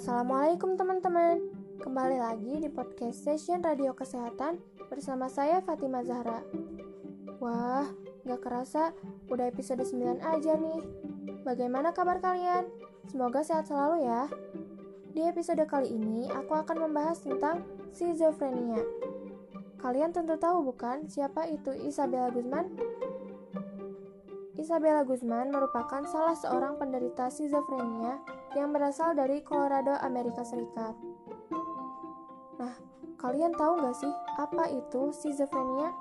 Assalamualaikum teman-teman. Kembali lagi di podcast session Radio Kesehatan Bersama saya Fatima Zahra. Wah, gak kerasa udah episode 9 aja nih. Bagaimana kabar kalian? Semoga sehat selalu ya. Di episode kali ini aku akan membahas tentang schizophrenia Kalian tentu tahu bukan siapa itu Isabella Guzman? Isabella Guzman merupakan salah seorang penderita schizophrenia yang berasal dari Colorado, Amerika Serikat. Nah, kalian tahu nggak sih apa itu schizophrenia?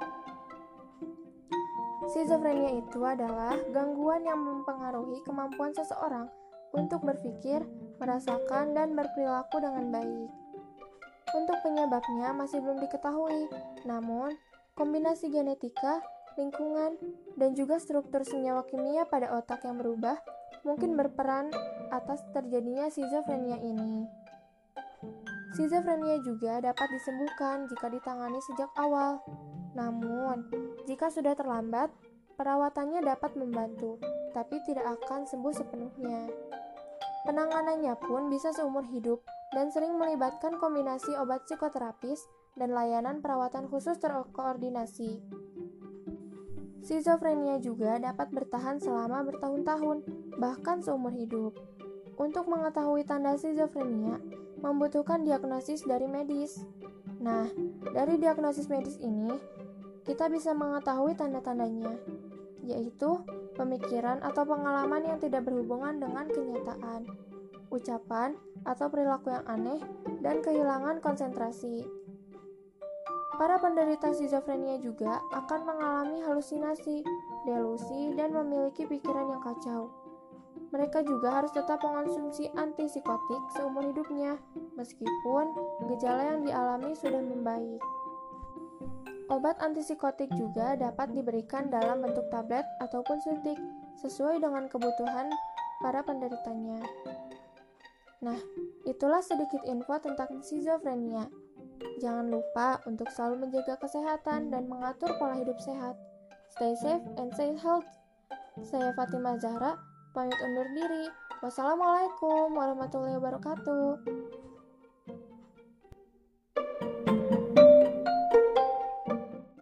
Schizophrenia itu adalah gangguan yang mempengaruhi kemampuan seseorang untuk berpikir, merasakan, dan berperilaku dengan baik. Untuk penyebabnya masih belum diketahui, namun kombinasi genetika lingkungan, dan juga struktur senyawa kimia pada otak yang berubah mungkin berperan atas terjadinya schizophrenia ini. Schizophrenia juga dapat disembuhkan jika ditangani sejak awal. Namun, jika sudah terlambat, perawatannya dapat membantu, tapi tidak akan sembuh sepenuhnya. Penanganannya pun bisa seumur hidup dan sering melibatkan kombinasi obat psikoterapis dan layanan perawatan khusus terkoordinasi. Schizophrenia juga dapat bertahan selama bertahun-tahun, bahkan seumur hidup. Untuk mengetahui tanda schizophrenia, membutuhkan diagnosis dari medis. Nah, dari diagnosis medis ini, kita bisa mengetahui tanda-tandanya, yaitu pemikiran atau pengalaman yang tidak berhubungan dengan kenyataan, ucapan atau perilaku yang aneh, dan kehilangan konsentrasi. Para penderita skizofrenia juga akan mengalami halusinasi, delusi, dan memiliki pikiran yang kacau. Mereka juga harus tetap mengonsumsi antipsikotik seumur hidupnya, meskipun gejala yang dialami sudah membaik. Obat antipsikotik juga dapat diberikan dalam bentuk tablet ataupun suntik, sesuai dengan kebutuhan para penderitanya. Nah, itulah sedikit info tentang skizofrenia. Jangan lupa untuk selalu menjaga kesehatan dan mengatur pola hidup sehat. Stay safe and stay healthy. Saya Fatimah Zahra, pamit undur diri. Wassalamualaikum warahmatullahi wabarakatuh.